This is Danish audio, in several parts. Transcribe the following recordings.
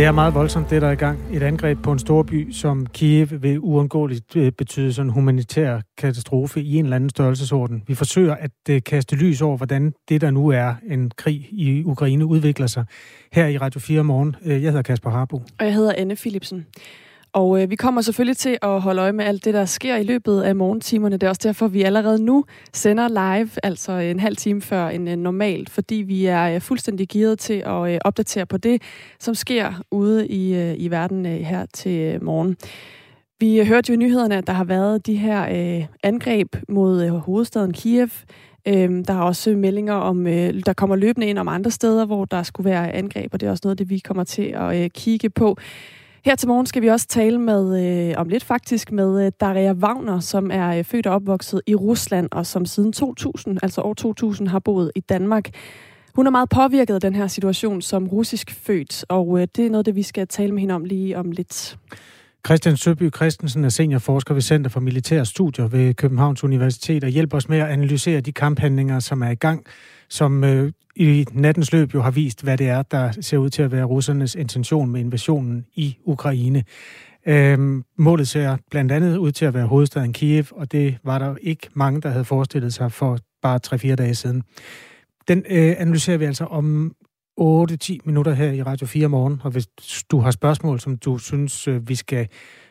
Det er meget voldsomt, det der er i gang. Et angreb på en stor by som Kiev vil uundgåeligt øh, betyde sådan en humanitær katastrofe i en eller anden størrelsesorden. Vi forsøger at øh, kaste lys over, hvordan det, der nu er en krig i Ukraine, udvikler sig her i Radio 4 morgen. Øh, jeg hedder Kasper Harbo. Og jeg hedder Anne Philipsen. Og øh, vi kommer selvfølgelig til at holde øje med alt det, der sker i løbet af morgentimerne. Det er også derfor, vi allerede nu sender live, altså en halv time før en øh, normalt, fordi vi er øh, fuldstændig gearet til at øh, opdatere på det, som sker ude i, øh, i verden øh, her til øh, morgen. Vi øh, hørte jo i nyhederne, at der har været de her øh, angreb mod øh, hovedstaden Kiev. Øhm, der er også meldinger om, øh, der kommer løbende ind om andre steder, hvor der skulle være angreb, og det er også noget, det vi kommer til at øh, kigge på. Her til morgen skal vi også tale med, øh, om lidt faktisk, med øh, Daria Wagner, som er øh, født og opvokset i Rusland, og som siden 2000, altså år 2000, har boet i Danmark. Hun er meget påvirket af den her situation som russisk født, og øh, det er noget, det vi skal tale med hende om lige om lidt. Christian Søby Christensen er seniorforsker ved Center for Militære Studier ved Københavns Universitet og hjælper os med at analysere de kamphandlinger, som er i gang, som øh, i nattens løb jo har vist, hvad det er, der ser ud til at være russernes intention med invasionen i Ukraine. Øhm, målet ser blandt andet ud til at være hovedstaden Kiev, og det var der ikke mange, der havde forestillet sig for bare 3-4 dage siden. Den øh, analyserer vi altså om 8-10 minutter her i Radio 4 morgen, og hvis du har spørgsmål, som du synes, øh, vi skal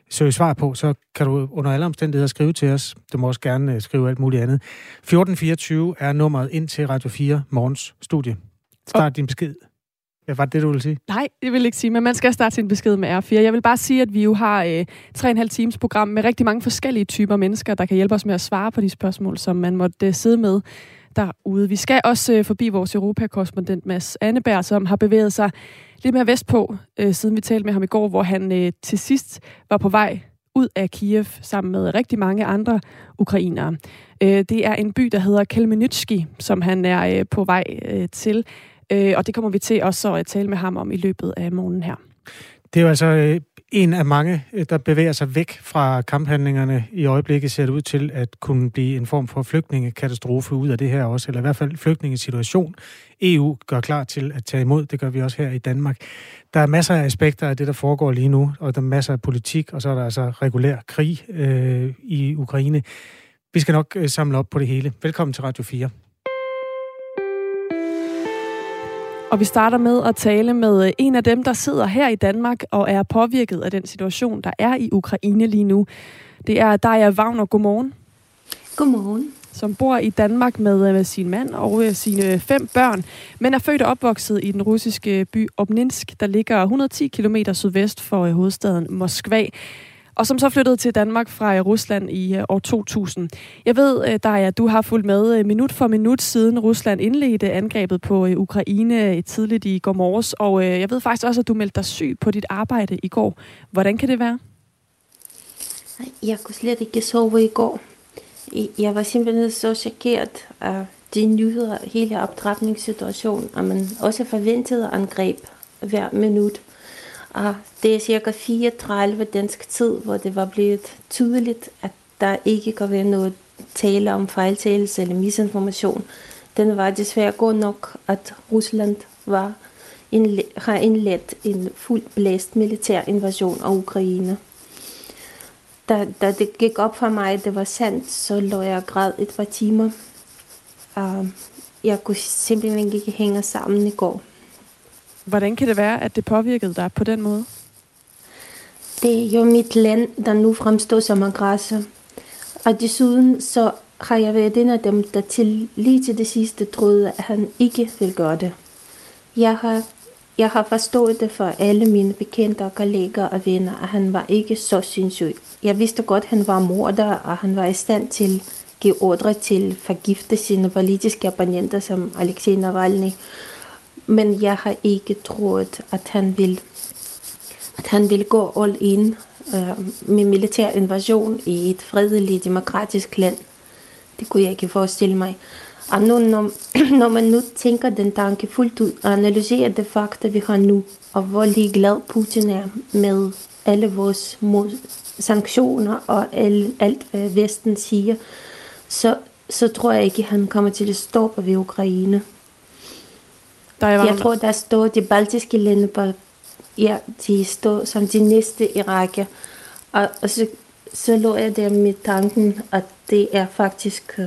søge svar på, så kan du under alle omstændigheder skrive til os. Du må også gerne øh, skrive alt muligt andet. 1424 er nummeret ind til Radio 4 morgens studie. Start oh. din besked. Hvad var det, du ville sige? Nej, det vil jeg ikke sige, men man skal starte sin besked med R4. Jeg vil bare sige, at vi jo har øh, 3,5 times program med rigtig mange forskellige typer mennesker, der kan hjælpe os med at svare på de spørgsmål, som man måtte øh, sidde med derude. Vi skal også øh, forbi vores Europakorrespondent Mads Anneberg, som har bevæget sig lidt mere vestpå, øh, siden vi talte med ham i går, hvor han øh, til sidst var på vej ud af Kiev sammen med rigtig mange andre ukrainere. Øh, det er en by, der hedder Kelmenitsky, som han er øh, på vej øh, til, øh, og det kommer vi til også at tale med ham om i løbet af morgenen her. Det er jo altså øh, en af mange, øh, der bevæger sig væk fra kamphandlingerne. I øjeblikket ser det ud til at kunne blive en form for flygtningekatastrofe ud af det her også, eller i hvert fald flygtningesituation. EU gør klar til at tage imod, det gør vi også her i Danmark. Der er masser af aspekter af det, der foregår lige nu, og der er masser af politik, og så er der altså regulær krig øh, i Ukraine. Vi skal nok øh, samle op på det hele. Velkommen til Radio 4. Og vi starter med at tale med øh, en af dem, der sidder her i Danmark og er påvirket af den situation, der er i Ukraine lige nu. Det er Daja Wagner. Godmorgen. Godmorgen. Som bor i Danmark med, øh, med sin mand og øh, sine fem børn, men er født og opvokset i den russiske by Obninsk, der ligger 110 km sydvest for hovedstaden Moskva og som så flyttede til Danmark fra øh, Rusland i øh, år 2000. Jeg ved, øh, Daja, der at du har fulgt med minut for minut siden Rusland indledte angrebet på Ukraine tidligt i går morges, og jeg ved faktisk også, at du meldte dig syg på dit arbejde i går. Hvordan kan det være? Jeg kunne slet ikke sove i går. Jeg var simpelthen så chokeret af de nyheder, hele opdragningssituationen, og man også forventede angreb hver minut. Og det er cirka 34 dansk tid, hvor det var blevet tydeligt, at der ikke kan være noget tale om fejltagelse eller misinformation. Den var desværre god nok, at Rusland var en, har indledt en fuldt blæst militær invasion af Ukraine. Da, da det gik op for mig, at det var sandt, så lå jeg græd et par timer. Uh, jeg kunne simpelthen ikke hænge sammen i går. Hvordan kan det være, at det påvirkede dig på den måde? Det er jo mit land, der nu fremstår som aggressor. Og desuden så har jeg været en af dem, der til, lige til det sidste troede, at han ikke vil gøre det. Jeg har, jeg har forstået det for alle mine bekendte og kolleger og venner, at han var ikke så sindssyg. Jeg vidste godt, at han var morder, og han var i stand til at give ordre til at forgifte sine politiske abonnenter som Alexej Navalny. Men jeg har ikke troet, at han vil, at han vil gå all in øh, med militær invasion i et fredeligt, demokratisk land. Det kunne jeg ikke forestille mig. Og nu, når, når man nu tænker den tanke fuldt ud og analyserer det fakta, vi har nu, og hvor ligeglad Putin er med alle vores mod, sanktioner og alle, alt, hvad Vesten siger, så, så tror jeg ikke, at han kommer til at stoppe ved Ukraine. Der jeg tror, der står de baltiske lande på ja, de står som de næste i række. Og, og så, så lå jeg der med tanken, at det er faktisk uh,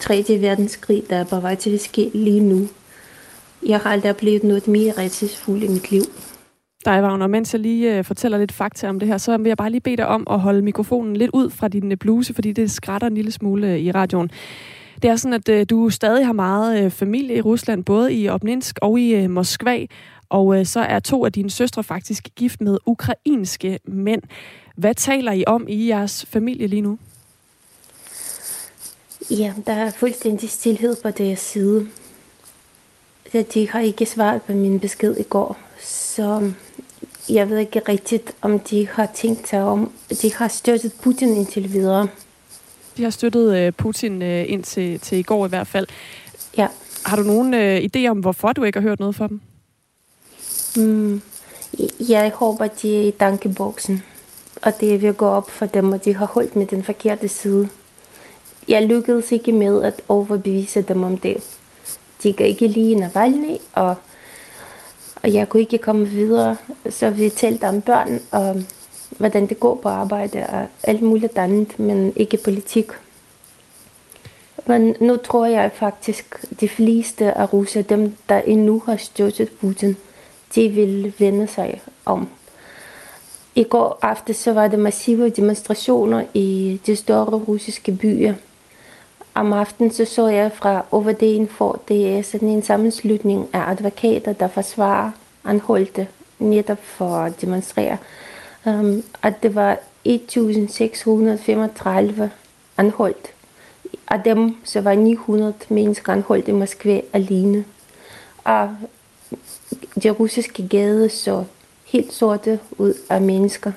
3. verdenskrig, der er på vej til at ske lige nu. Jeg har aldrig oplevet noget mere redselsfuldt i mit liv. Dig, Wagner, mens jeg lige uh, fortæller lidt fakta om det her, så vil jeg bare lige bede dig om at holde mikrofonen lidt ud fra din bluse, fordi det skrætter en lille smule uh, i radioen. Det er sådan, at øh, du stadig har meget øh, familie i Rusland, både i Obninsk og i øh, Moskva, og så er to af dine søstre faktisk gift med ukrainske mænd. Hvad taler I om i jeres familie lige nu? Ja, der er fuldstændig stillhed på deres side. De har ikke svaret på min besked i går, så jeg ved ikke rigtigt, om de har tænkt sig om. De har støttet Putin indtil videre. De har støttet uh, Putin uh, indtil til i går i hvert fald. Ja. Har du nogen uh, idé om, hvorfor du ikke har hørt noget fra dem? Mm, jeg håber, de er i tankeboksen, og det vil gå op for dem, og de har holdt med den forkerte side. Jeg lykkedes ikke med at overbevise dem om det. De kan ikke lide Navalny, og, og jeg kunne ikke komme videre. Så vi talte om børn, og hvordan det går på arbejde, og alt muligt andet, men ikke politik. Men nu tror jeg faktisk, de fleste af russer, dem der endnu har støttet Putin, de vil vende sig om. I går aftes så var det massive demonstrationer i de større russiske byer. Om aftenen så så jeg fra OVD'en for, det er sådan en sammenslutning af advokater, der forsvarer anholdte netop for at demonstrere, Øhm, um, at det var 1635 anholdt. Af dem så var 900 mennesker anholdt i Moskva alene. Og de russiske gader så helt sorte ud af mennesker.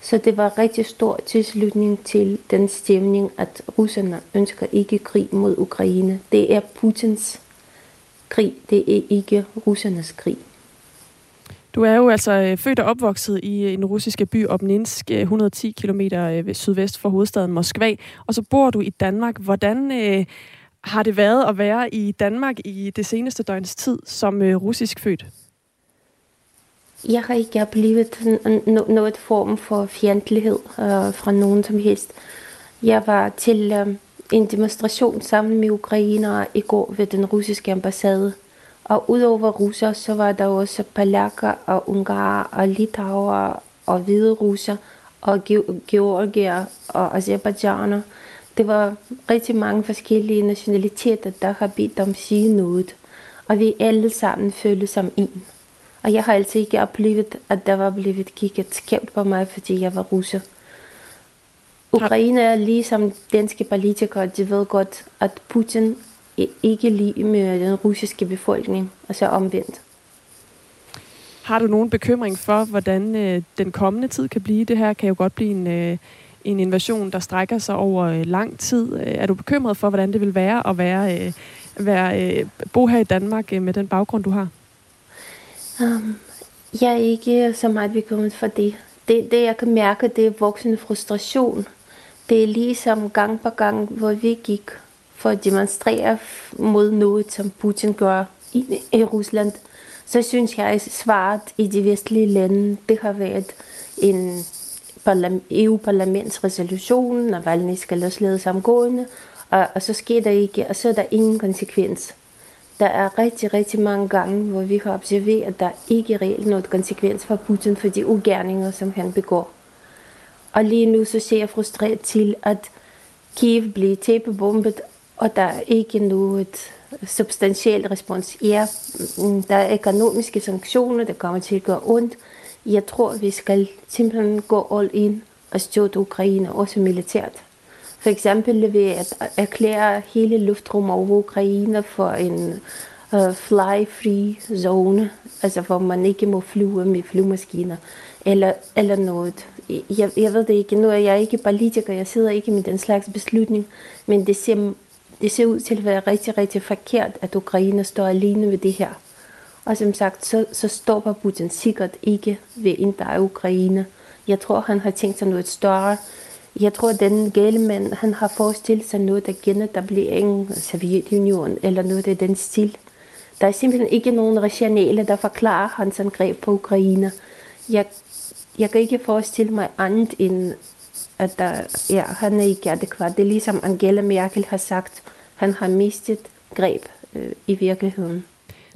Så det var rigtig stor tilslutning til den stemning, at russerne ønsker ikke krig mod Ukraine. Det er Putins krig, det er ikke russernes krig. Du er jo altså øh, født og opvokset i øh, en russiske by Obninsk, øh, 110 km sydvest for hovedstaden Moskva, og så bor du i Danmark. Hvordan øh, har det været at være i Danmark i det seneste døgns tid som øh, russisk født? Jeg har ikke oplevet noget form for fjendtlighed øh, fra nogen som helst. Jeg var til øh, en demonstration sammen med ukrainere i går ved den russiske ambassade. Og udover russer, så var der også polakker og ungarer og litauer og hvide russer og georgier og azerbaijaner. Det var rigtig mange forskellige nationaliteter, der har bedt om at sige noget. Og vi alle sammen følte som en. Og jeg har altid ikke oplevet, at der var blevet kigget skævt på mig, fordi jeg var russer. Ukraine er ligesom danske politikere, de ved godt, at Putin ikke lige med den russiske befolkning, altså omvendt. Har du nogen bekymring for, hvordan øh, den kommende tid kan blive? Det her kan jo godt blive en, øh, en invasion, der strækker sig over øh, lang tid. Øh, er du bekymret for, hvordan det vil være at være, øh, være øh, bo her i Danmark øh, med den baggrund, du har? Um, jeg er ikke så meget bekymret for det. det. Det, jeg kan mærke, det er voksende frustration. Det er ligesom gang på gang, hvor vi gik for at demonstrere mod noget, som Putin gør i, i Rusland. Så synes jeg, at svaret i de vestlige lande, det har været en EU-parlamentsresolution, og valgene skal også ledes omgående, og, og så sker der ikke, og så er der ingen konsekvens. Der er rigtig, rigtig mange gange, hvor vi har observeret, at der ikke er reelt noget konsekvens for Putin for de ugerninger, som han begår. Og lige nu så ser jeg frustreret til, at Kiev bliver tæppebombet, og der er ikke noget substantielt respons. Ja, mm, der er økonomiske sanktioner, der kommer til at gøre ondt. Jeg tror, vi skal simpelthen gå all in og støtte Ukraine, også militært. For eksempel ved at erklære hele luftrum over Ukraine for en uh, fly-free zone, altså hvor man ikke må flyve med flymaskiner eller, eller noget. Jeg, jeg ved det ikke, nu er jeg ikke politiker, jeg sidder ikke med den slags beslutning, men det ser, det ser ud til at være rigtig, rigtig forkert, at Ukraine står alene ved det her. Og som sagt, så, så stopper Putin sikkert ikke ved en inddrage Ukraine. Jeg tror, han har tænkt sig noget større, jeg tror, at den gale mand, han har forestillet sig noget der genetablering af Sovjetunion eller noget af den stil. Der er simpelthen ikke nogen rationale, der forklarer hans angreb på Ukraine. jeg, jeg kan ikke forestille mig andet end, at der, ja, han er ikke adekvat. Det er ligesom Angela Merkel har sagt, han har mistet greb øh, i virkeligheden.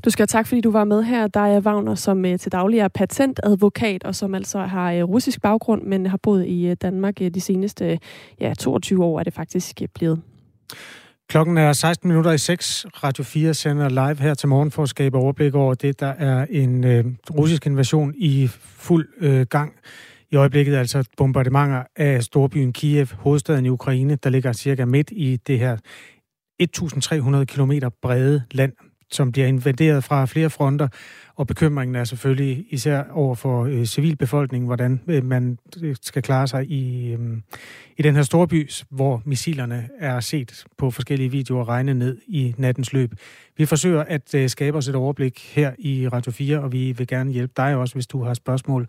Du skal have tak, fordi du var med her. Der er Wagner, som øh, til daglig er patentadvokat, og som altså har øh, russisk baggrund, men har boet i øh, Danmark de seneste ja, 22 år, er det faktisk blevet. Klokken er 16 minutter i 6. Radio 4 sender live her til morgen for at skabe overblik over det. Der er en øh, russisk invasion i fuld øh, gang. I øjeblikket altså bombardementer af storbyen Kiev, hovedstaden i Ukraine, der ligger cirka midt i det her 1300 km brede land, som bliver invaderet fra flere fronter, og bekymringen er selvfølgelig især over for øh, civilbefolkningen, hvordan øh, man øh, skal klare sig i, øh, i den her storby, hvor missilerne er set på forskellige videoer regne ned i nattens løb. Vi forsøger at øh, skabe os et overblik her i Radio 4, og vi vil gerne hjælpe dig også, hvis du har spørgsmål.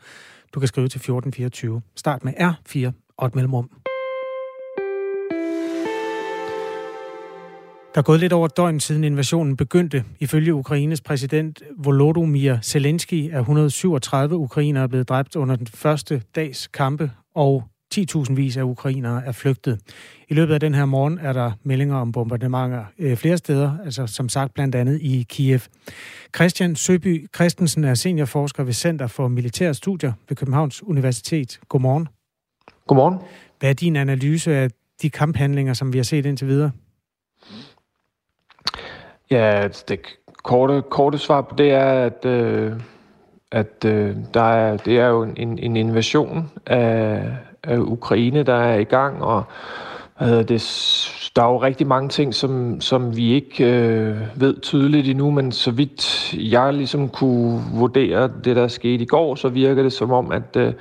Du kan skrive til 1424. Start med R4 og et mellemrum. Der er gået lidt over et døgn siden invasionen begyndte. Ifølge Ukraines præsident Volodymyr Zelensky er 137 ukrainere blevet dræbt under den første dags kampe, og 10.000 vis af ukrainere er flygtet. I løbet af den her morgen er der meldinger om bombardementer øh, flere steder, altså som sagt blandt andet i Kiev. Christian Søby Christensen er seniorforsker ved Center for Militære Studier ved Københavns Universitet. Godmorgen. Godmorgen. Hvad er din analyse af de kamphandlinger, som vi har set indtil videre? Ja, det korte, korte svar på det er, at, øh, at øh, der er, det er jo en, en invasion af, af Ukraine, der er i gang, og hvad hedder det, der er jo rigtig mange ting, som, som vi ikke øh, ved tydeligt endnu, men så vidt jeg ligesom kunne vurdere det, der skete i går, så virker det som om, at, øh,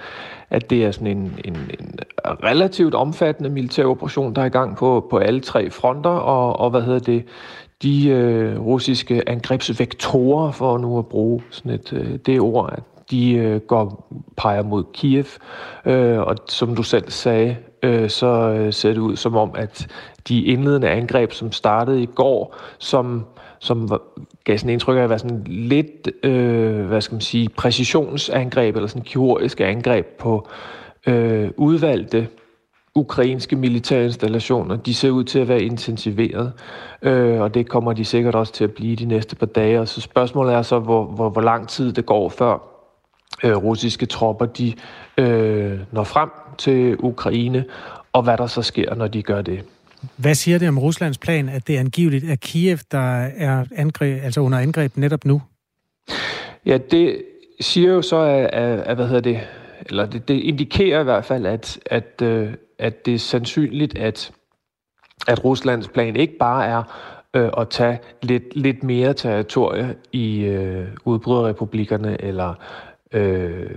at det er sådan en, en, en relativt omfattende militær operation, der er i gang på, på alle tre fronter, og, og hvad hedder det, de øh, russiske angrebsvektorer, for nu at bruge sådan et, øh, det ord, at de øh, går peger mod Kiev, øh, og som du selv sagde, øh, så øh, ser det ud som om, at de indledende angreb, som startede i går, som som gav sådan indtryk af at være sådan lidt, øh, hvad skal man sige, præcisionsangreb eller sådan kirurgiske angreb på øh, udvalgte ukrainske militære installationer, de ser ud til at være intensiveret, øh, og det kommer de sikkert også til at blive de næste par dage. Og så spørgsmålet er så, hvor, hvor, hvor lang tid det går før øh, russiske tropper de øh, når frem til Ukraine, og hvad der så sker, når de gør det. Hvad siger det om Ruslands plan, at det er angiveligt er Kiev, der er angreb, altså under angreb netop nu? Ja, det siger jo så, at, at, at hvad hedder det, eller det, det indikerer i hvert fald, at, at, øh, at det er sandsynligt, at, at Ruslands plan ikke bare er øh, at tage lidt, lidt mere territorie i øh, udbryderrepublikkerne, eller øh,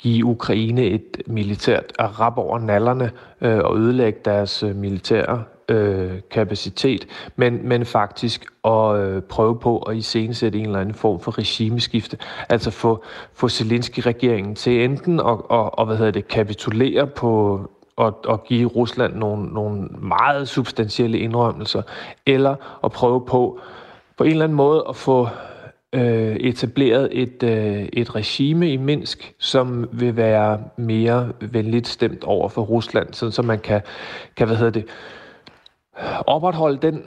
give Ukraine et militært rap over nallerne øh, og ødelægge deres øh, militære øh, kapacitet, men, men faktisk at øh, prøve på at iscenesætte en eller anden form for regimeskifte, altså få, få Zelensky-regeringen til enten at og, og, hvad hedder det, kapitulere på at, at give Rusland nogle, nogle meget substantielle indrømmelser, eller at prøve på på en eller anden måde at få øh, etableret et, øh, et regime i Minsk, som vil være mere venligt stemt over for Rusland, sådan så man kan, kan hvad hedder det, opretholde den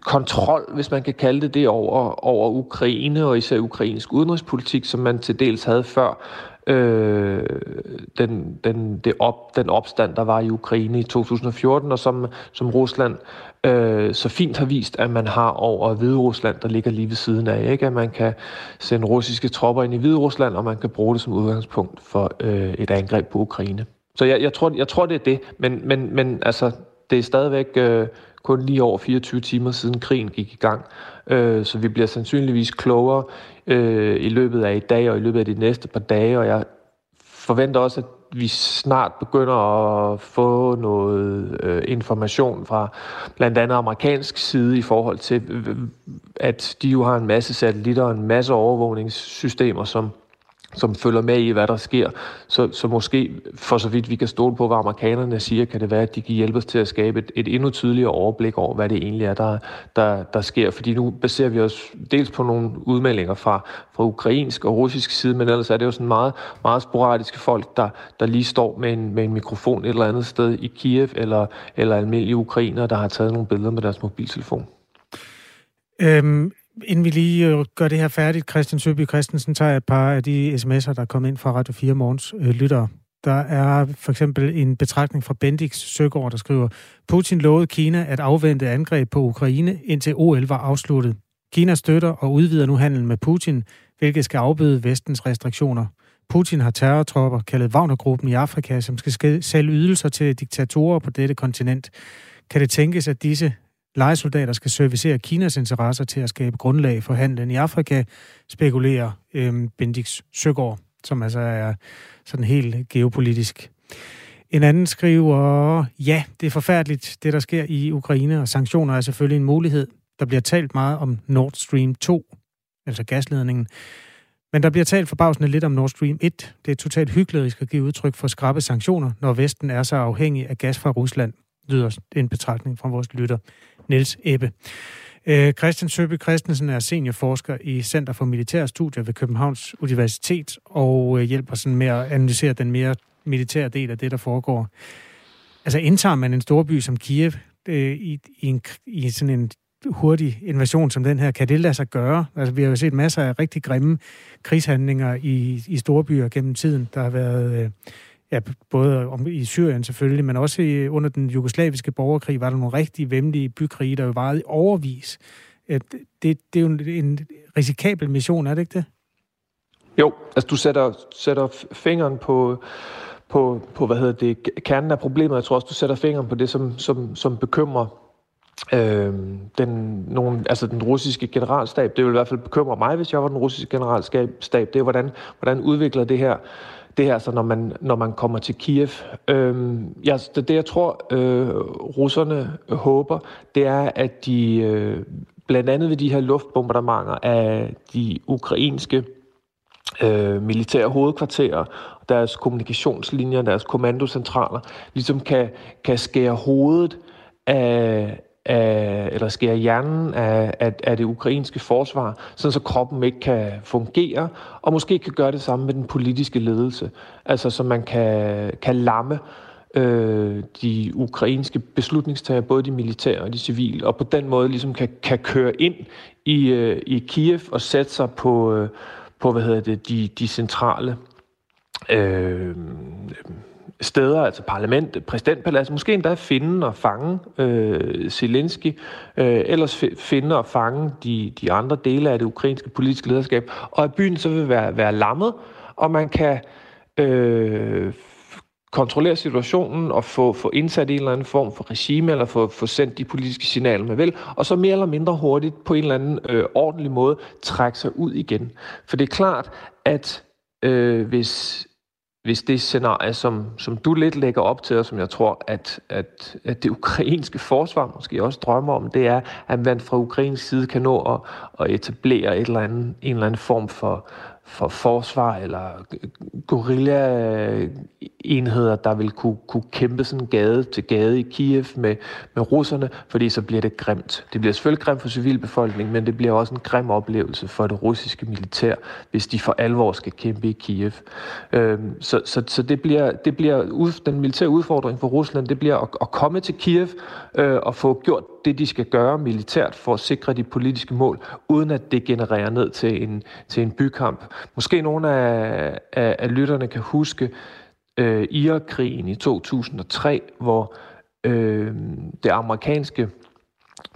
kontrol, hvis man kan kalde det det, over, over Ukraine og især ukrainsk udenrigspolitik, som man til dels havde før øh, den, den, det op, den opstand, der var i Ukraine i 2014, og som, som Rusland øh, så fint har vist, at man har over Hvide Rusland, der ligger lige ved siden af. Ikke? At man kan sende russiske tropper ind i Hvide Rusland, og man kan bruge det som udgangspunkt for øh, et angreb på Ukraine. Så jeg, jeg, tror, jeg tror, det er det, men, men, men altså, det er stadigvæk øh, kun lige over 24 timer siden krigen gik i gang. Øh, så vi bliver sandsynligvis klogere øh, i løbet af i dag og i løbet af de næste par dage, og jeg forventer også, at vi snart begynder at få noget øh, information fra blandt andet amerikansk side i forhold til, øh, øh, at de jo har en masse satellitter og en masse overvågningssystemer, som som følger med i, hvad der sker. Så, så måske, for så vidt vi kan stole på, hvad amerikanerne siger, kan det være, at de kan hjælpe os til at skabe et, et endnu tydeligere overblik over, hvad det egentlig er, der, der, der sker. Fordi nu baserer vi os dels på nogle udmeldinger fra, fra ukrainsk og russisk side, men ellers er det jo sådan meget, meget sporadiske folk, der, der lige står med en, med en mikrofon et eller andet sted i Kiev, eller, eller almindelige ukrainer, der har taget nogle billeder med deres mobiltelefon. Øhm, Inden vi lige øh, gør det her færdigt, Christian Søby Christensen tager et par af de sms'er, der er kommet ind fra Radio 4 Morgens øh, lyttere. Der er for eksempel en betragtning fra Bendix Søgaard, der skriver, Putin lovede Kina at afvente angreb på Ukraine, indtil OL var afsluttet. Kina støtter og udvider nu handel med Putin, hvilket skal afbøde vestens restriktioner. Putin har terrortropper, kaldet Wagnergruppen i Afrika, som skal sælge ydelser til diktatorer på dette kontinent. Kan det tænkes, at disse legesoldater skal servicere Kinas interesser til at skabe grundlag for handlen i Afrika, spekulerer øhm, Bendix Søgaard, som altså er sådan helt geopolitisk. En anden skriver, ja, det er forfærdeligt, det der sker i Ukraine, og sanktioner er selvfølgelig en mulighed. Der bliver talt meget om Nord Stream 2, altså gasledningen. Men der bliver talt forbavsende lidt om Nord Stream 1. Det er totalt hyggeligt at give udtryk for skrappe sanktioner, når Vesten er så afhængig af gas fra Rusland, lyder en betragtning fra vores lytter. Niels Ebbe. Øh, Christian Søby Christensen er seniorforsker i Center for Militære Studier ved Københavns Universitet og øh, hjælper sådan med at analysere den mere militære del af det, der foregår. Altså indtager man en storby som Kiev øh, i, i, en, i sådan en hurtig invasion som den her, kan det lade sig gøre? Altså, vi har jo set masser af rigtig grimme krigshandlinger i, i storbyer gennem tiden. Der har været øh, ja, både om, i Syrien selvfølgelig, men også i, under den jugoslaviske borgerkrig var der nogle rigtig vemmelige bykrige, der jo varede i overvis. Det, det er jo en, en risikabel mission, er det ikke det? Jo, altså du sætter, sætter fingeren på, på, på, hvad hedder det, kernen af problemet. Jeg tror også, du sætter fingeren på det, som, som, som bekymrer øh, den, nogen, altså den russiske generalstab. Det vil i hvert fald bekymre mig, hvis jeg var den russiske generalstab. Det er, hvordan, hvordan udvikler det her det her, så når man, når man kommer til Kiev. Øh, ja, det, det, jeg tror, øh, russerne håber, det er, at de øh, blandt andet ved de her luftbombardementer af de ukrainske øh, militære hovedkvarterer, deres kommunikationslinjer, deres kommandocentraler, ligesom kan, kan skære hovedet af, af, eller skære hjernen af, af, af det ukrainske forsvar, sådan så kroppen ikke kan fungere, og måske kan gøre det samme med den politiske ledelse. Altså så man kan, kan lamme øh, de ukrainske beslutningstager, både de militære og de civile, og på den måde ligesom kan, kan køre ind i, øh, i Kiev og sætte sig på, øh, på hvad hedder det, de, de centrale øh, steder, altså parlamentet, præsidentpaladset, måske endda finde og fange øh, Zelensky, øh, ellers finde og fange de, de andre dele af det ukrainske politiske lederskab, og at byen så vil være, være lammet, og man kan øh, kontrollere situationen og få, få indsat en eller anden form for regime, eller få, få sendt de politiske signaler, man vil, og så mere eller mindre hurtigt på en eller anden øh, ordentlig måde trække sig ud igen. For det er klart, at øh, hvis hvis det scenarie, som, som du lidt lægger op til, og som jeg tror, at, at, at det ukrainske forsvar måske også drømmer om, det er, at man fra ukrainsk side kan nå at, at etablere et eller andet, en eller anden form for, for forsvar eller guerilla-enheder, der vil kunne, kunne kæmpe sådan gade til gade i Kiev med, med russerne, fordi så bliver det grimt. Det bliver selvfølgelig grimt for civilbefolkningen, men det bliver også en grim oplevelse for det russiske militær, hvis de for alvor skal kæmpe i Kiev. Øhm, så så, så det bliver, det bliver ud, den militære udfordring for Rusland, det bliver at, at komme til Kiev øh, og få gjort det, de skal gøre militært for at sikre de politiske mål, uden at det genererer ned til en, til en bykamp. Måske nogle af, af, af lytterne kan huske øh, Irakkrigen i 2003, hvor øh, det amerikanske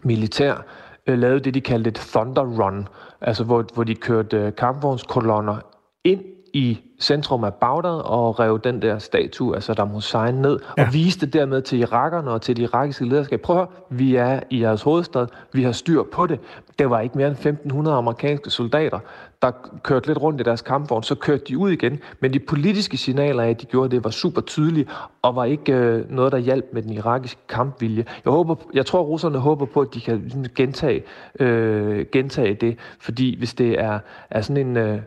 militær øh, lavede det, de kaldte et Thunder Run, altså hvor, hvor de kørte øh, kampvognskolonner ind i centrum af Bagdad og rev den der statue af Saddam Hussein ned, ja. og viste dermed til irakerne og til de irakiske lederskab, prøv at høre, vi er i jeres hovedstad, vi har styr på det. Det var ikke mere end 1500 amerikanske soldater, der kørte lidt rundt i deres kampvogn, så kørte de ud igen, men de politiske signaler af, at de gjorde det, var super tydelige, og var ikke øh, noget, der hjalp med den irakiske kampvilje. Jeg, håber, jeg tror, russerne håber på, at de kan gentage, øh, gentage det, fordi hvis det er, er sådan en... Øh,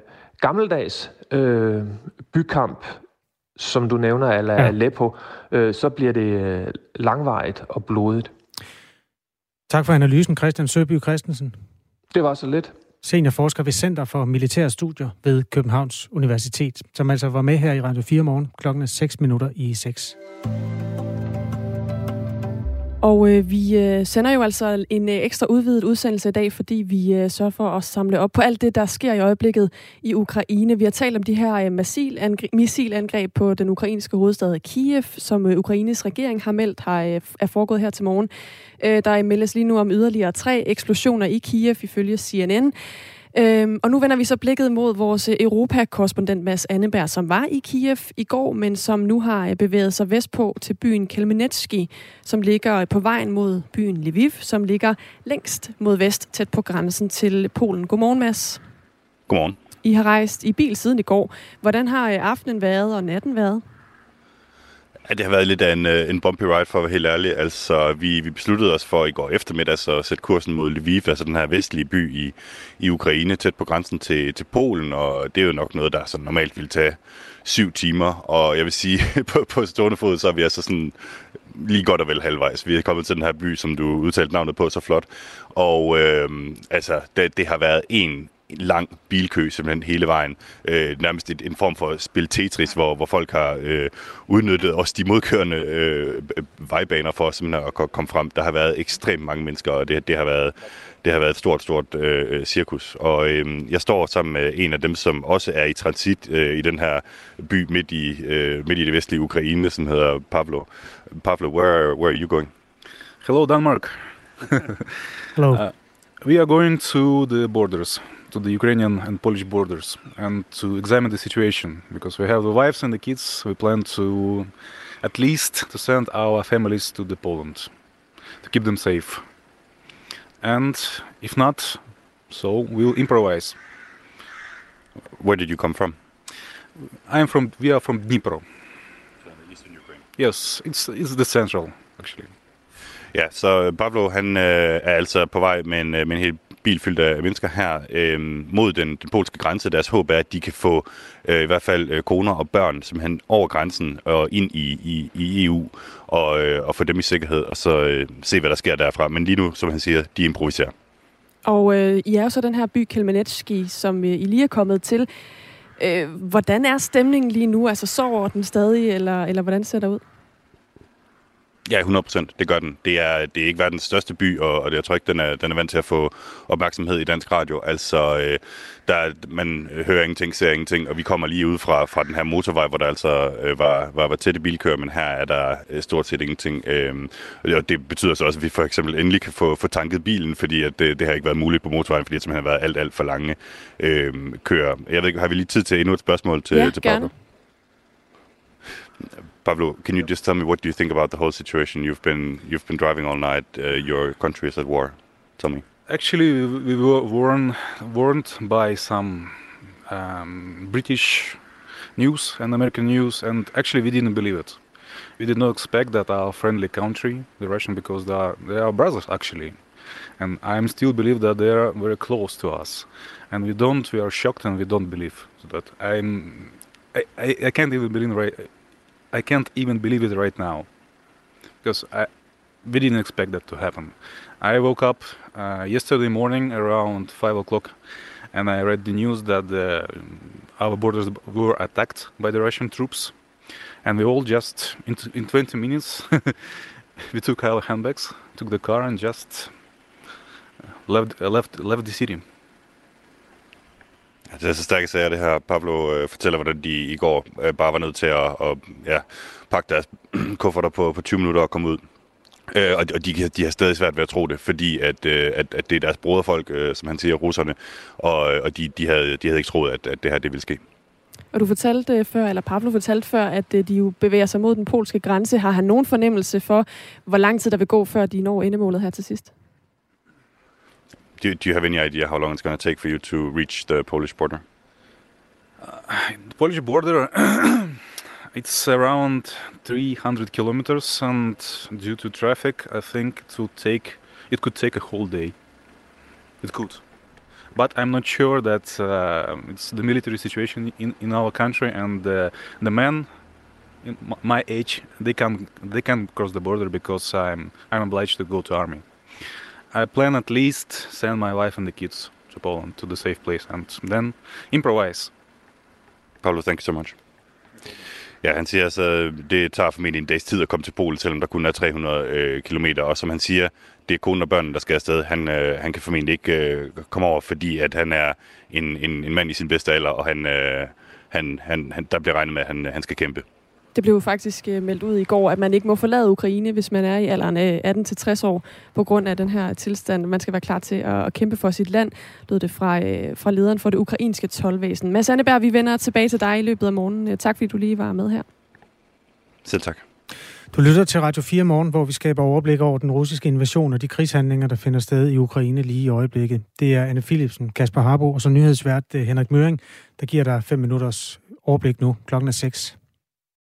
gammeldags øh, bykamp, som du nævner, eller ja. Aleppo, øh, så bliver det øh, langvarigt og blodigt. Tak for analysen, Christian Søby Christensen. Det var så lidt. Seniorforsker ved Center for Militære Studier ved Københavns Universitet, som altså var med her i Radio 4 morgen klokken 6 minutter i 6. Og øh, vi øh, sender jo altså en øh, ekstra udvidet udsendelse i dag, fordi vi øh, sørger for at samle op på alt det, der sker i øjeblikket i Ukraine. Vi har talt om de her øh, missilangreb på den ukrainske hovedstad Kiev, som øh, Ukraines regering har meldt har, øh, er foregået her til morgen. Øh, der meldes lige nu om yderligere tre eksplosioner i Kiev, ifølge CNN. Øhm, og nu vender vi så blikket mod vores Europa-korrespondent Mads Anneberg, som var i Kiev i går, men som nu har øh, bevæget sig vestpå til byen Kelmenetski, som ligger på vejen mod byen Lviv, som ligger længst mod vest, tæt på grænsen til Polen. Godmorgen, Mads. Godmorgen. I har rejst i bil siden i går. Hvordan har øh, aftenen været og natten været? Ja, det har været lidt af en, øh, en bumpy ride, for at være helt ærlig. Altså, vi, vi besluttede os for i går eftermiddag så at sætte kursen mod Lviv, altså den her vestlige by i, i Ukraine, tæt på grænsen til, til Polen, og det er jo nok noget, der så normalt ville tage syv timer, og jeg vil sige, på, på stående fod, så er vi altså sådan lige godt og vel halvvejs. Vi er kommet til den her by, som du udtalte navnet på, så flot. Og øh, altså, det, det har været en lang bilkø simpelthen hele vejen. Øh, nærmest et, en form for spil Tetris, hvor, hvor folk har øh, udnyttet også de modkørende øh, vejbaner for simpelthen at komme frem. Der har været ekstremt mange mennesker, og det, det har været det har været et stort, stort øh, cirkus. Og øh, jeg står sammen med en af dem, som også er i transit øh, i den her by midt i, øh, midt i det vestlige Ukraine, som hedder Pavlo. Pavlo, where, where are you going? Hello, Denmark. Hello. Uh, we are going to the borders. To the Ukrainian and Polish borders and to examine the situation because we have the wives and the kids. We plan to at least to send our families to the Poland to keep them safe. And if not, so we'll improvise. Where did you come from? I am from. We are from Dnipro. Eastern Ukraine. Yes, it's it's the central actually. Ja, så Pablo han øh, er altså på vej med en, med en helt bilfyldt af mennesker her øh, mod den, den polske grænse. Deres håb er, at de kan få øh, i hvert fald øh, koner og børn simpelthen over grænsen og ind i, i, i EU og, øh, og få dem i sikkerhed og så øh, se, hvad der sker derfra. Men lige nu, som han siger, de improviserer. Og øh, I er jo så den her by Kelmenetski, som øh, I lige er kommet til. Øh, hvordan er stemningen lige nu? Altså sover den stadig, eller, eller hvordan ser det ud? Ja, 100 procent. Det gør den. Det er, det er ikke verdens største by, og, og jeg tror ikke, den er, den er vant til at få opmærksomhed i dansk radio. Altså, øh, der, man hører ingenting, ser ingenting, og vi kommer lige ud fra, fra den her motorvej, hvor der altså øh, var, var, var tætte bilkører, men her er der øh, stort set ingenting. Øh, og det betyder så også, at vi for eksempel endelig kan få, få tanket bilen, fordi at det, det har ikke været muligt på motorvejen, fordi det simpelthen har været alt, alt for lange øh, kører. Jeg ved ikke, har vi lige tid til endnu et spørgsmål til, ja, til Pablo? Gerne. Pablo, can you just tell me what do you think about the whole situation? You've been you've been driving all night. Uh, your country is at war. Tell me. Actually, we were warned warned by some um, British news and American news, and actually we didn't believe it. We did not expect that our friendly country, the Russian, because they are they are brothers actually, and I still believe that they are very close to us, and we don't. We are shocked and we don't believe that. I'm. I, I, I can't even believe right I can't even believe it right now because I we didn't expect that to happen. I woke up uh, yesterday morning around five o'clock, and I read the news that the, our borders were attacked by the Russian troops, and we all just in, in 20 minutes we took our handbags, took the car, and just left left left the city. Det er så stærke sager, det her. Pablo øh, fortæller, hvordan de i går øh, bare var nødt til at, og, ja, pakke deres kufferter på, på 20 minutter og komme ud. Øh, og og de, de har stadig svært ved at tro det, fordi at, øh, at, at det er deres broderfolk, øh, som han siger, russerne, og, øh, og de, de, havde, de havde ikke troet, at, at det her det ville ske. Og du fortalte øh, før, eller Pablo fortalte før, at øh, de jo bevæger sig mod den polske grænse. Har han nogen fornemmelse for, hvor lang tid der vil gå, før de når endemålet her til sidst? Do, do you have any idea how long it's going to take for you to reach the Polish border? Uh, the Polish border, it's around 300 kilometers, and due to traffic, I think it will take it could take a whole day. It could, but I'm not sure that uh, it's the military situation in, in our country and uh, the men in my age they can they can cross the border because I'm I'm obliged to go to army. I plan at least send my wife and the kids to Poland to the safe place and then improvise. Pablo, thank you so much. Ja, han siger altså, det tager formentlig en dags tid at komme til Polen, selvom der kun er 300 øh, kilometer. Og som han siger, det er konen og børnene, der skal afsted. Han, øh, han kan formentlig ikke øh, komme over, fordi at han er en, en, en mand i sin bedste alder, og han, øh, han, han, han, der bliver regnet med, at han, øh, han skal kæmpe. Det blev faktisk øh, meldt ud i går, at man ikke må forlade Ukraine, hvis man er i alderen af 18-60 år, på grund af den her tilstand. Man skal være klar til at, at kæmpe for sit land, lød det fra, øh, fra lederen for det ukrainske tolvvæsen. Mads Anneberg, vi vender tilbage til dig i løbet af morgenen. Tak fordi du lige var med her. Selv tak. Du lytter til Radio 4 morgen, hvor vi skaber overblik over den russiske invasion og de krigshandlinger, der finder sted i Ukraine lige i øjeblikket. Det er Anne Philipsen, Kasper Harbo og så nyhedsvært Henrik Møring, der giver dig 5 minutters overblik nu. Klokken er 6.